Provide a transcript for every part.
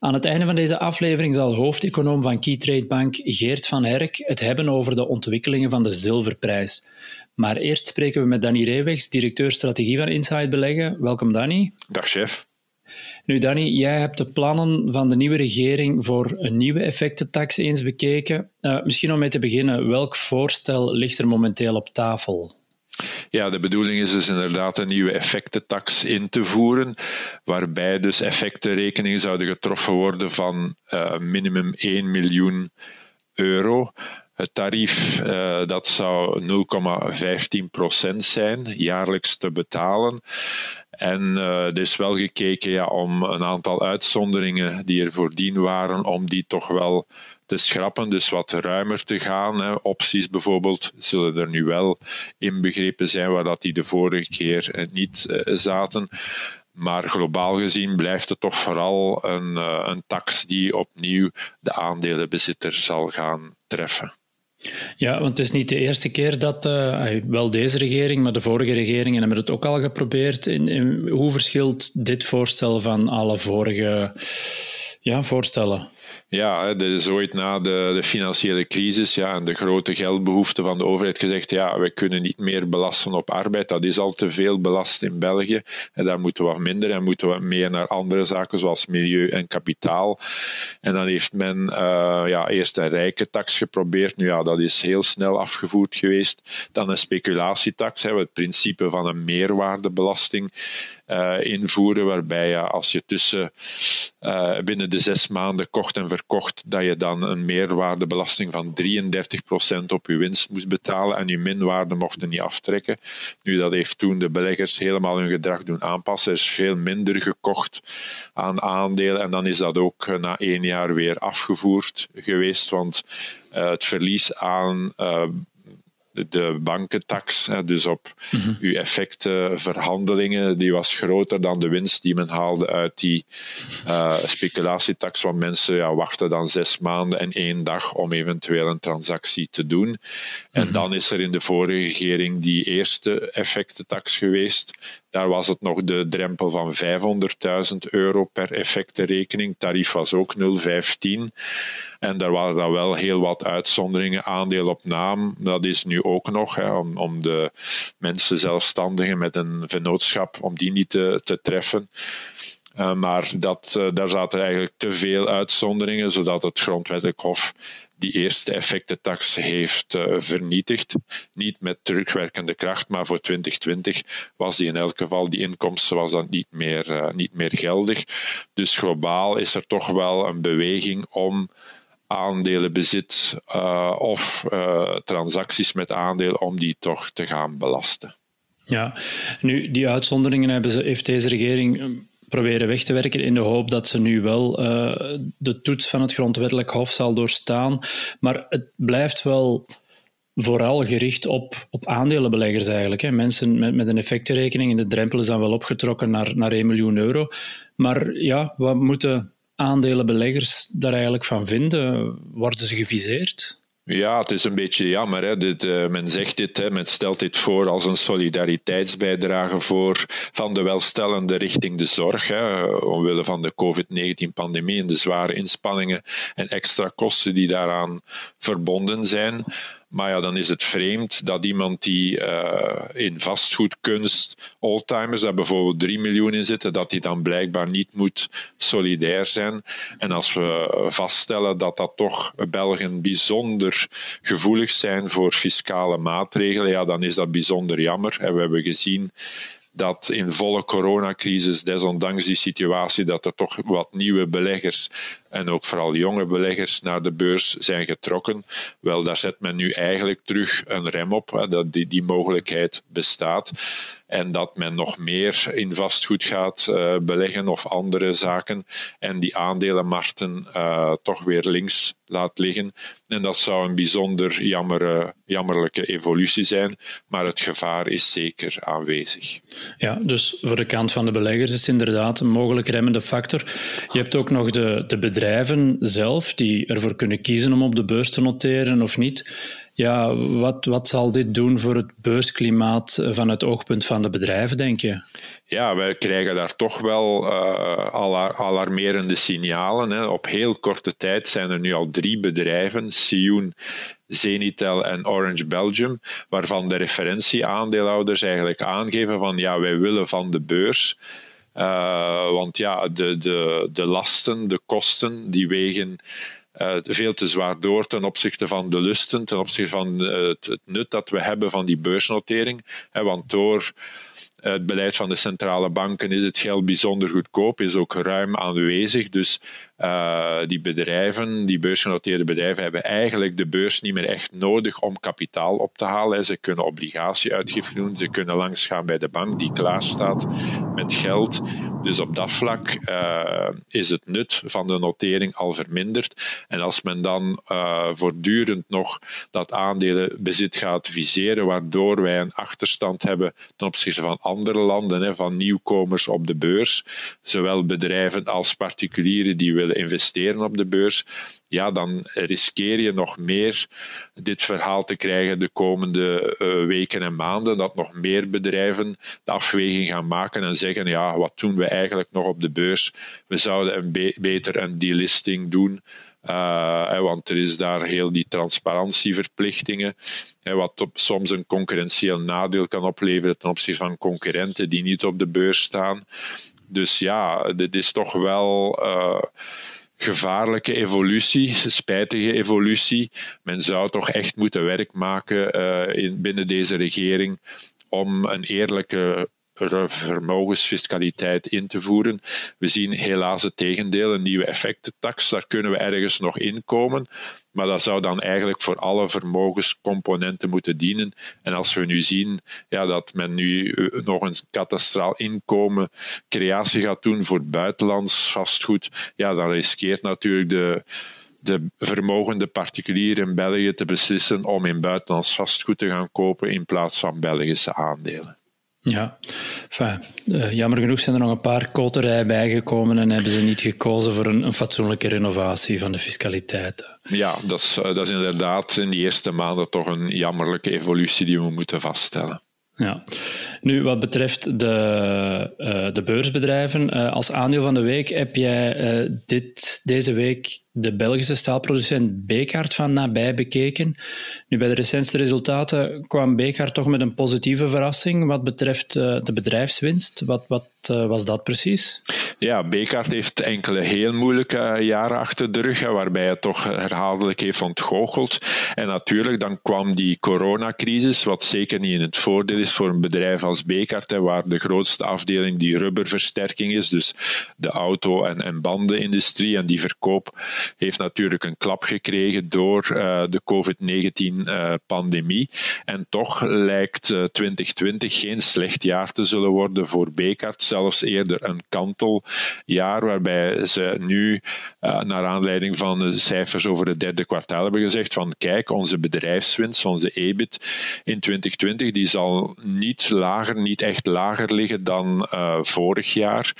Aan het einde van deze aflevering zal hoofdeconoom van Keytrade Bank Geert van Herk het hebben over de ontwikkelingen van de zilverprijs. Maar eerst spreken we met Danny Reewegs, directeur strategie van Inside Beleggen. Welkom Danny. Dag chef. Nu Danny, jij hebt de plannen van de nieuwe regering voor een nieuwe effectentax eens bekeken. Uh, misschien om mee te beginnen, welk voorstel ligt er momenteel op tafel? Ja, de bedoeling is dus inderdaad een nieuwe effectentax in te voeren, waarbij dus effectenrekeningen zouden getroffen worden van uh, minimum 1 miljoen euro. Het tarief uh, dat zou 0,15% zijn, jaarlijks te betalen. En uh, er is wel gekeken ja, om een aantal uitzonderingen die er voordien waren, om die toch wel te schrappen, dus wat ruimer te gaan. Hè. Opties bijvoorbeeld zullen er nu wel inbegrepen zijn, waar dat die de vorige keer eh, niet uh, zaten. Maar globaal gezien blijft het toch vooral een, een tax die opnieuw de aandelenbezitter zal gaan treffen. Ja, want het is niet de eerste keer dat, uh, wel deze regering, maar de vorige regeringen hebben het ook al geprobeerd. In, hoe verschilt dit voorstel van alle vorige ja, voorstellen? Ja, er is ooit na de, de, financiële crisis ja, en de grote geldbehoefte van de overheid gezegd, ja, we kunnen niet meer belasten op arbeid, dat is al te veel belast in België en daar moeten we wat minder en moeten we meer naar andere zaken zoals milieu en kapitaal. En dan heeft men uh, ja, eerst een rijke tax geprobeerd, nu ja, dat is heel snel afgevoerd geweest. Dan een speculatietax, hè, het principe van een meerwaardebelasting uh, invoeren, waarbij ja, als je tussen uh, binnen de zes maanden kocht en verkocht, dat je dan een meerwaardebelasting van 33% op je winst moest betalen en je minwaarde mochten niet aftrekken. Nu, dat heeft toen de beleggers helemaal hun gedrag doen aanpassen. Er is veel minder gekocht aan aandelen en dan is dat ook na één jaar weer afgevoerd geweest, want het verlies aan de bankentax, dus op mm-hmm. uw effectenverhandelingen, die was groter dan de winst die men haalde uit die uh, speculatietax. Want mensen ja, wachten dan zes maanden en één dag om eventueel een transactie te doen. En mm-hmm. dan is er in de vorige regering die eerste effectentax geweest. Daar was het nog de drempel van 500.000 euro per effectenrekening. Tarief was ook 0,15. En daar waren dan wel heel wat uitzonderingen. Aandeel op naam, dat is nu ook nog, hè, om, om de mensen zelfstandigen met een vennootschap, om die niet te, te treffen. Uh, maar dat, uh, daar zaten eigenlijk te veel uitzonderingen, zodat het Grondwettelijk Hof die eerste effectentax heeft uh, vernietigd. Niet met terugwerkende kracht, maar voor 2020 was die in elk geval, die inkomsten was dan niet meer, niet meer geldig. Dus globaal is er toch wel een beweging om aandelenbezit uh, of uh, transacties met aandelen om die toch te gaan belasten. Ja, nu die uitzonderingen hebben ze, heeft deze regering eh, proberen weg te werken in de hoop dat ze nu wel de toets van het grondwettelijk hof zal doorstaan. Maar het blijft wel vooral gericht op, op aandelenbeleggers eigenlijk. Hè. Mensen met, met een effectenrekening en de drempel is dan wel opgetrokken naar, naar 1 miljoen euro. Maar ja, wat moeten aandelenbeleggers daar eigenlijk van vinden? Worden ze geviseerd? Ja, het is een beetje jammer. Hè. Dit, uh, men zegt dit, hè, men stelt dit voor als een solidariteitsbijdrage voor van de welstellende richting de zorg. Hè, omwille van de COVID-19-pandemie en de zware inspanningen en extra kosten die daaraan verbonden zijn. Maar ja, dan is het vreemd dat iemand die uh, in vastgoedkunst, oldtimers, daar bijvoorbeeld 3 miljoen in zitten, dat die dan blijkbaar niet moet solidair zijn. En als we vaststellen dat dat toch Belgen bijzonder gevoelig zijn voor fiscale maatregelen, ja, dan is dat bijzonder jammer. En we hebben gezien dat in volle coronacrisis, desondanks die situatie, dat er toch wat nieuwe beleggers en ook vooral jonge beleggers naar de beurs zijn getrokken. Wel, daar zet men nu eigenlijk terug een rem op. Dat die, die mogelijkheid bestaat. En dat men nog meer in vastgoed gaat uh, beleggen of andere zaken. En die aandelenmarkten uh, toch weer links laat liggen. En dat zou een bijzonder jammer, jammerlijke evolutie zijn. Maar het gevaar is zeker aanwezig. Ja, dus voor de kant van de beleggers is het inderdaad een mogelijk remmende factor. Je hebt ook nog de, de bedrijven zelf die ervoor kunnen kiezen om op de beurs te noteren of niet. Ja, wat, wat zal dit doen voor het beursklimaat van het oogpunt van de bedrijven, denk je? Ja, wij krijgen daar toch wel uh, alarmerende signalen. Hè. Op heel korte tijd zijn er nu al drie bedrijven, Sioen, Zenitel en Orange Belgium, waarvan de referentieaandeelhouders eigenlijk aangeven van ja, wij willen van de beurs. Uh, want ja, de, de, de lasten, de kosten, die wegen uh, veel te zwaar door ten opzichte van de lusten, ten opzichte van het, het, nut dat we hebben van die beursnotering. Hè, want door het beleid van de centrale banken is het geld bijzonder goedkoop, is ook ruim aanwezig. Dus uh, die bedrijven, die beursgenoteerde bedrijven, hebben eigenlijk de beurs niet meer echt nodig om kapitaal op te halen. Ze kunnen obligatieuitgifte doen, ze kunnen langsgaan bij de bank die klaar staat met geld. Dus op dat vlak uh, is het nut van de notering al verminderd. En als men dan uh, voortdurend nog dat aandelenbezit gaat viseren, waardoor wij een achterstand hebben ten opzichte van andere landen, hè, van nieuwkomers op de beurs, zowel bedrijven als particulieren die willen investeren op de beurs, ja, dan riskeer je nog meer dit verhaal te krijgen de komende uh, weken en maanden, dat nog meer bedrijven de afweging gaan maken en zeggen, ja, wat doen we eigenlijk nog op de beurs? We zouden een be beter een delisting doen. Uh, want er is daar heel die transparantieverplichtingen, wat op, soms een concurrentieel nadeel kan opleveren ten opzichte van concurrenten die niet op de beurs staan. Dus ja, dit is toch wel. Uh, gevaarlijke evolutie, spijtige evolutie. Men zou toch echt moeten werk maken uh, in, binnen deze regering om een eerlijke vermogensfiscaliteit in te voeren. We zien helaas het tegendeel, een nieuwe effectentax, daar kunnen we ergens nog inkomen, maar dat zou dan eigenlijk voor alle vermogenscomponenten moeten dienen. En als we nu zien ja, dat men nu eh, nog een katastraal inkomen creatie gaat doen voor buitenlands vastgoed, ja, dan riskeert natuurlijk de de vermogende particulier in België te beslissen om in buitenlands vastgoed te gaan kopen in plaats van Belgische aandelen. Ja, enfin, uh, jammer genoeg zijn er nog een paar koterijen bijgekomen en hebben ze niet gekozen voor een, een fatsoenlijke renovatie van de fiscaliteit. Ja, dat is, uh, dat is inderdaad in die eerste maanden toch een jammerlijke evolutie die we moeten vaststellen. Ja. Nu, wat betreft de, uh, de beursbedrijven, als aandeel van de week heb jij dit, deze week de Belgische staalproducent Bekaert van nabij bekeken. Nu, bij de recentste resultaten kwam Bekaert toch met een positieve verrassing wat betreft uh, de bedrijfswinst. Wat, wat uh, was dat precies? Ja, Bekaert heeft enkele heel moeilijke jaren achter de rug, waarbij het toch herhaaldelijk heeft ontgoocheld. En natuurlijk, dan kwam die coronacrisis, wat zeker niet in het voordeel is voor een bedrijf als Bekaert, waar de grootste afdeling die rubberversterking is, dus de auto- en, en bandenindustrie en die verkoop heeft natuurlijk een klap gekregen door uh, de COVID-19-pandemie. en toch lijkt 2020 eh, geen slecht jaar te zullen worden voor Bekart, zelfs eerder een kanteljaar, waarbij ze nu, uh, naar aanleiding van de cijfers over het derde kwartaal, hebben gezegd van kijk, onze bedrijfswinst, onze EBIT in 2020, die zal niet lager, niet echt lager liggen dan vorig jaar.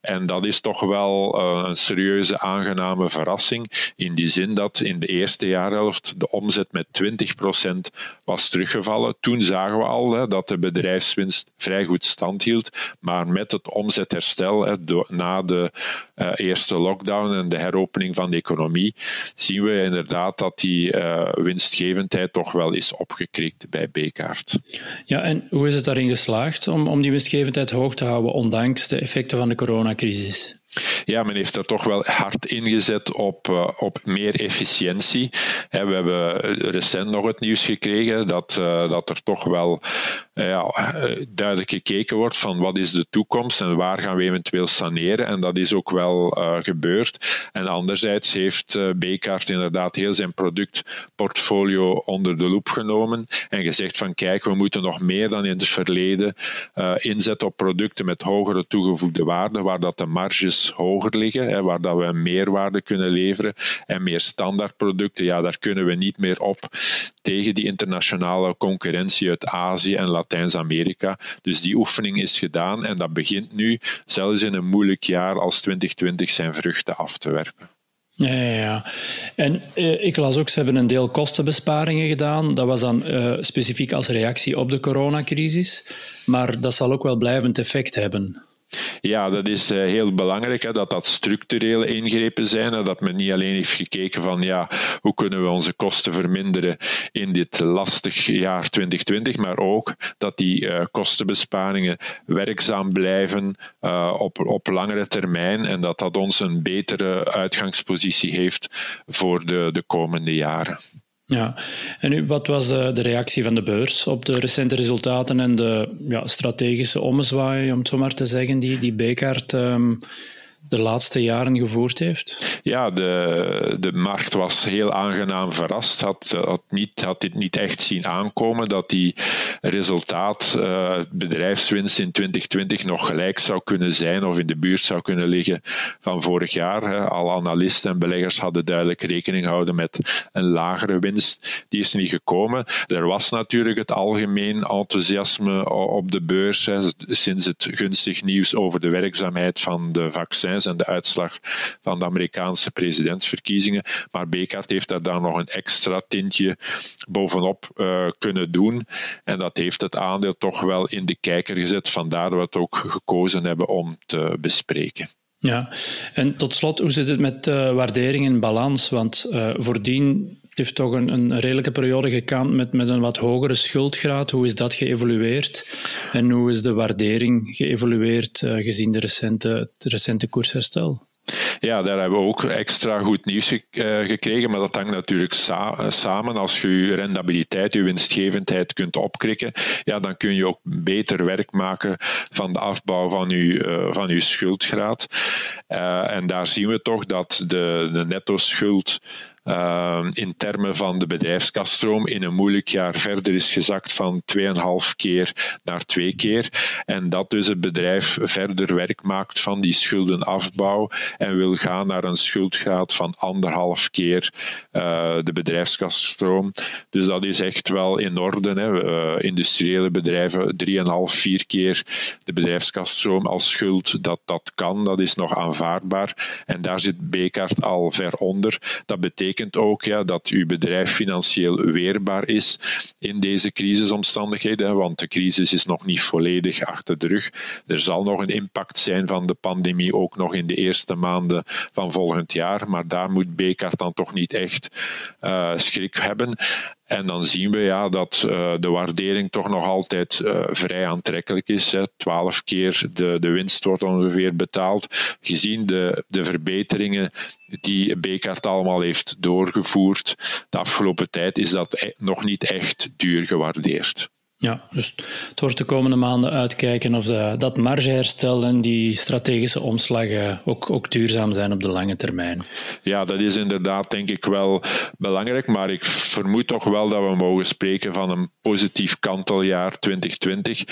En dat is toch wel een serieuze, aangename verrassing. In die zin dat in de eerste jaarhelft de omzet met 20% was teruggevallen. Toen zagen we al hè, dat de bedrijfswinst vrij goed stand hield. Maar met het omzetherstel hè, na de uh, eerste lockdown en de heropening van de economie, zien we inderdaad dat die uh, winstgevendheid toch wel is opgekrikt bij Bekaart. Ja, en hoe is het daarin geslaagd om, om die winstgevendheid hoog te houden, ondanks de effecten van de coronacrisis? Ja, men heeft er toch wel hard ingezet op, uh, op meer efficiëntie. we hebben recent nog het nieuws gekregen dat, uh, dat er toch wel ja, duidelijk gekeken wordt van wat is de toekomst en waar gaan we eventueel saneren. En dat is ook wel gebeurd. En anderzijds heeft uh, Bekaert inderdaad heel zijn productportfolio onder de loep genomen en gezegd van kijk, we moeten nog meer dan in het verleden inzetten op producten met hogere toegevoegde waarde, waar dat de marges hoger liggen, hè, waar dat we meerwaarde kunnen leveren en meer standaardproducten, ja, daar kunnen we niet meer op tegen die internationale concurrentie uit Azië en Latijns-Amerika. Dus die oefening is gedaan en dat begint nu, zelfs in een moeilijk jaar als 2020, zijn vruchten af te werpen. Ja, ja, ja. En eh, ik las ook, ze hebben een deel kostenbesparingen gedaan. Dat was dan uh, specifiek als reactie op de coronacrisis. Maar dat zal ook wel blijvend effect hebben. Ja, dat is eh, heel belangrijk, hè, dat dat structurele ingrepen zijn. Hè, dat men niet alleen heeft gekeken van ja, hoe kunnen we onze kosten verminderen in dit lastig jaar 2020, maar ook dat die uh, kostenbesparingen werkzaam blijven uh, op, op langere termijn en dat dat ons een betere uitgangspositie heeft voor de, de komende jaren. Ja, en nu, wat was de, de, reactie van de beurs op de recente resultaten en de ja, strategische ommezwaai, om het zo maar te zeggen, die, die Bekaert um, de laatste jaren gevoerd heeft? Ja, de, de markt was heel aangenaam verrast. Had, had, niet, had dit niet echt zien aankomen dat die resultaat, uh, bedrijfswinst in 2020 nog gelijk zou kunnen zijn of in de buurt zou kunnen liggen van vorig jaar. Alle analisten en beleggers hadden duidelijk rekening gehouden met een lagere winst. Die is niet gekomen. Er was natuurlijk het algemeen enthousiasme op de beurs hè, sinds het gunstig nieuws over de werkzaamheid van de vaccins en de uitslag van de Amerikaanse presidentsverkiezingen. Maar Bekaert heeft daar dan nog een extra tintje bovenop uh, kunnen doen. En dat heeft het aandeel toch wel in de kijker gezet. Vandaar dat we het ook gekozen hebben om te bespreken. Ja, en tot slot, hoe zit het met uh, waardering en balans? Want uh, voordien heeft toch een, een redelijke periode gekant met, met een wat hogere schuldgraad. Hoe is dat geëvolueerd? En hoe is de waardering geëvolueerd uh, gezien de recente, het recente koersherstel? Ja, daar hebben we ook extra goed nieuws eh, gekregen, maar dat hangt natuurlijk sa samen. Als je je rendabiliteit, je winstgevendheid kunt opkrikken, ja, dan kun je ook beter werk maken van de afbouw van je, van uw schuldgraad. En daar zien we toch dat de, de netto schuld uh, in termen van de bedrijfskasstroom in een moeilijk jaar verder is gezakt van 2,5 keer naar 2 keer. En dat dus het bedrijf verder werk maakt van die schuldenafbouw en wil gaan naar een schuldgraad van anderhalf keer uh, de bedrijfskasstroom. Dus dat is echt wel in orde. Hè. Uh, industriële bedrijven 3,5, 4 keer de bedrijfskasstroom als schuld, dat, dat kan, dat is nog aanvaardbaar. En daar zit Bekaert al ver onder. Dat betekent betekent ook ja, dat uw bedrijf financieel weerbaar is in deze crisisomstandigheden, want de crisis is nog niet volledig achter de rug. Er zal nog een impact zijn van de pandemie, ook nog in de eerste maanden van volgend jaar, maar daar moet Bekaert dan toch niet echt uh, schrik hebben. En dan zien we ja, dat uh, de waardering toch nog altijd uh, vrij aantrekkelijk is. Twaalf keer de, de winst wordt ongeveer betaald. Gezien de, de verbeteringen die Bekaert allemaal heeft doorgevoerd de afgelopen tijd, is dat e-, nog niet echt duur gewaardeerd. Ja, dus het wordt de komende maanden uitkijken of de, dat margeherstel en die strategische omslag ook, ook duurzaam zijn op de lange termijn. Ja, dat is inderdaad denk ik wel belangrijk, maar ik vermoed toch wel dat we mogen spreken van een positief kanteljaar 2020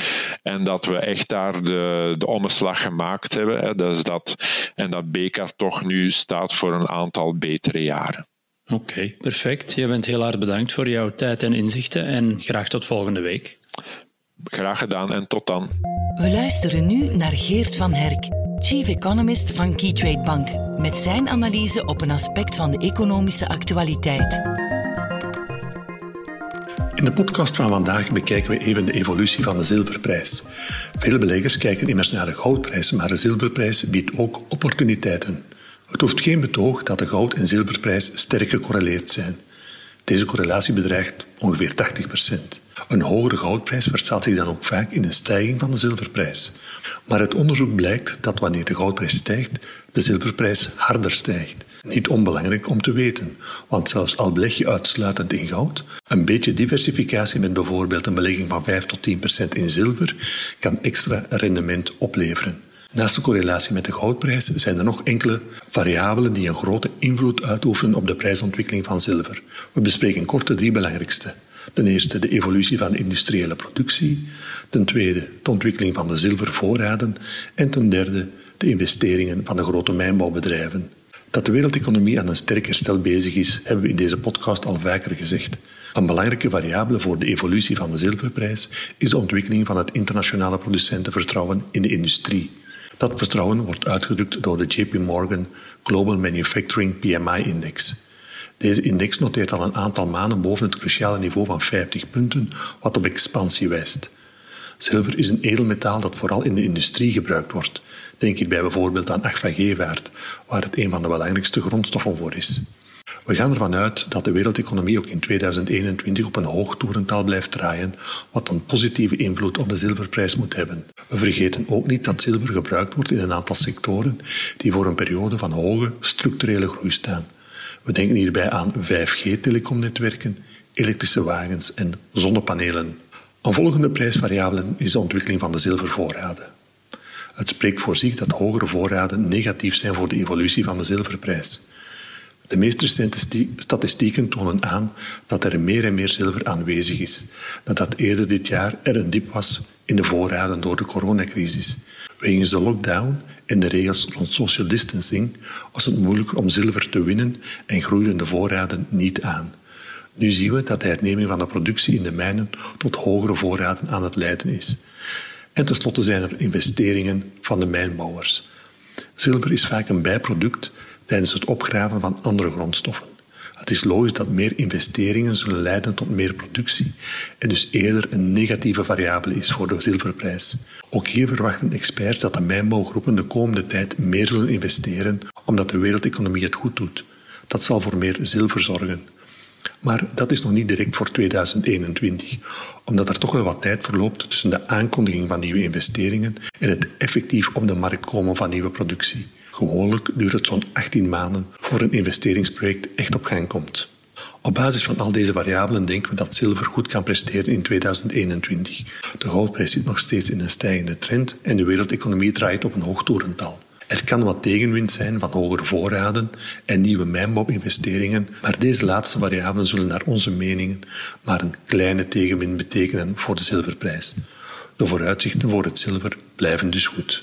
en dat we echt daar de, de omslag gemaakt hebben. Hè, dus dat, en dat BK toch nu staat voor een aantal betere jaren. Oké, okay, perfect. Je bent heel hard bedankt voor jouw tijd en inzichten en graag tot volgende week. Graag gedaan en tot dan. We luisteren nu naar Geert van Herk, Chief Economist van Keytrade Bank, met zijn analyse op een aspect van de economische actualiteit. In de podcast van vandaag bekijken we even de evolutie van de zilverprijs. Veel beleggers kijken immers naar de goudprijs, maar de zilverprijs biedt ook opportuniteiten. Het hoeft geen betoog dat de goud- en zilverprijs sterk gecorreleerd zijn. Deze correlatie bedreigt ongeveer 80%. Een hogere goudprijs verstaat zich dan ook vaak in een stijging van de zilverprijs. Maar uit onderzoek blijkt dat wanneer de goudprijs stijgt, de zilverprijs harder stijgt. Niet onbelangrijk om te weten, want zelfs al beleg je uitsluitend in goud, een beetje diversificatie met bijvoorbeeld een belegging van 5 tot 10 procent in zilver kan extra rendement opleveren. Naast de correlatie met de goudprijs zijn er nog enkele variabelen die een grote invloed uitoefenen op de prijsontwikkeling van zilver. We bespreken kort de drie belangrijkste. Ten eerste de evolutie van de industriële productie, ten tweede de ontwikkeling van de zilvervoorraden en ten derde de investeringen van de grote mijnbouwbedrijven. Dat de wereldeconomie aan een sterk herstel bezig is, hebben we in deze podcast al vaker gezegd. Een belangrijke variabele voor de evolutie van de zilverprijs is de ontwikkeling van het internationale producentenvertrouwen in de industrie. Dat vertrouwen wordt uitgedrukt door de JP Morgan Global Manufacturing PMI-index. Deze index noteert al een aantal maanden boven het cruciale niveau van 50 punten, wat op expansie wijst. Zilver is een edelmetaal dat vooral in de industrie gebruikt wordt. Denk hierbij bijvoorbeeld aan agfagewaard, waar het een van de belangrijkste grondstoffen voor is. We gaan ervan uit dat de wereldeconomie ook in 2021 op een hoog toerental blijft draaien, wat een positieve invloed op de zilverprijs moet hebben. We vergeten ook niet dat zilver gebruikt wordt in een aantal sectoren die voor een periode van hoge structurele groei staan. We denken hierbij aan 5G-telecomnetwerken, elektrische wagens en zonnepanelen. Een volgende prijsvariabele is de ontwikkeling van de zilvervoorraden. Het spreekt voor zich dat hogere voorraden negatief zijn voor de evolutie van de zilverprijs. De meest recente statistieken tonen aan dat er meer en meer zilver aanwezig is, nadat eerder dit jaar er een dip was in de voorraden door de coronacrisis. Wegens de lockdown en de regels rond social distancing was het moeilijker om zilver te winnen en groeiden de voorraden niet aan. Nu zien we dat de herneming van de productie in de mijnen tot hogere voorraden aan het leiden is. En tenslotte zijn er investeringen van de mijnbouwers. Zilver is vaak een bijproduct tijdens het opgraven van andere grondstoffen. Het is logisch dat meer investeringen zullen leiden tot meer productie en dus eerder een negatieve variabele is voor de zilverprijs. Ook hier verwachten experts dat de mijnbouwgroepen de komende tijd meer zullen investeren omdat de wereldeconomie het goed doet. Dat zal voor meer zilver zorgen. Maar dat is nog niet direct voor 2021, omdat er toch wel wat tijd verloopt tussen de aankondiging van nieuwe investeringen en het effectief op de markt komen van nieuwe productie. Gewoonlijk duurt het zo'n 18 maanden voor een investeringsproject echt op gang komt. Op basis van al deze variabelen denken we dat zilver goed kan presteren in 2021. De goudprijs zit nog steeds in een stijgende trend en de wereldeconomie draait op een hoog toerental. Er kan wat tegenwind zijn van hogere voorraden en nieuwe mijnbouwinvesteringen, maar deze laatste variabelen zullen naar onze mening maar een kleine tegenwind betekenen voor de zilverprijs. De vooruitzichten voor het zilver blijven dus goed.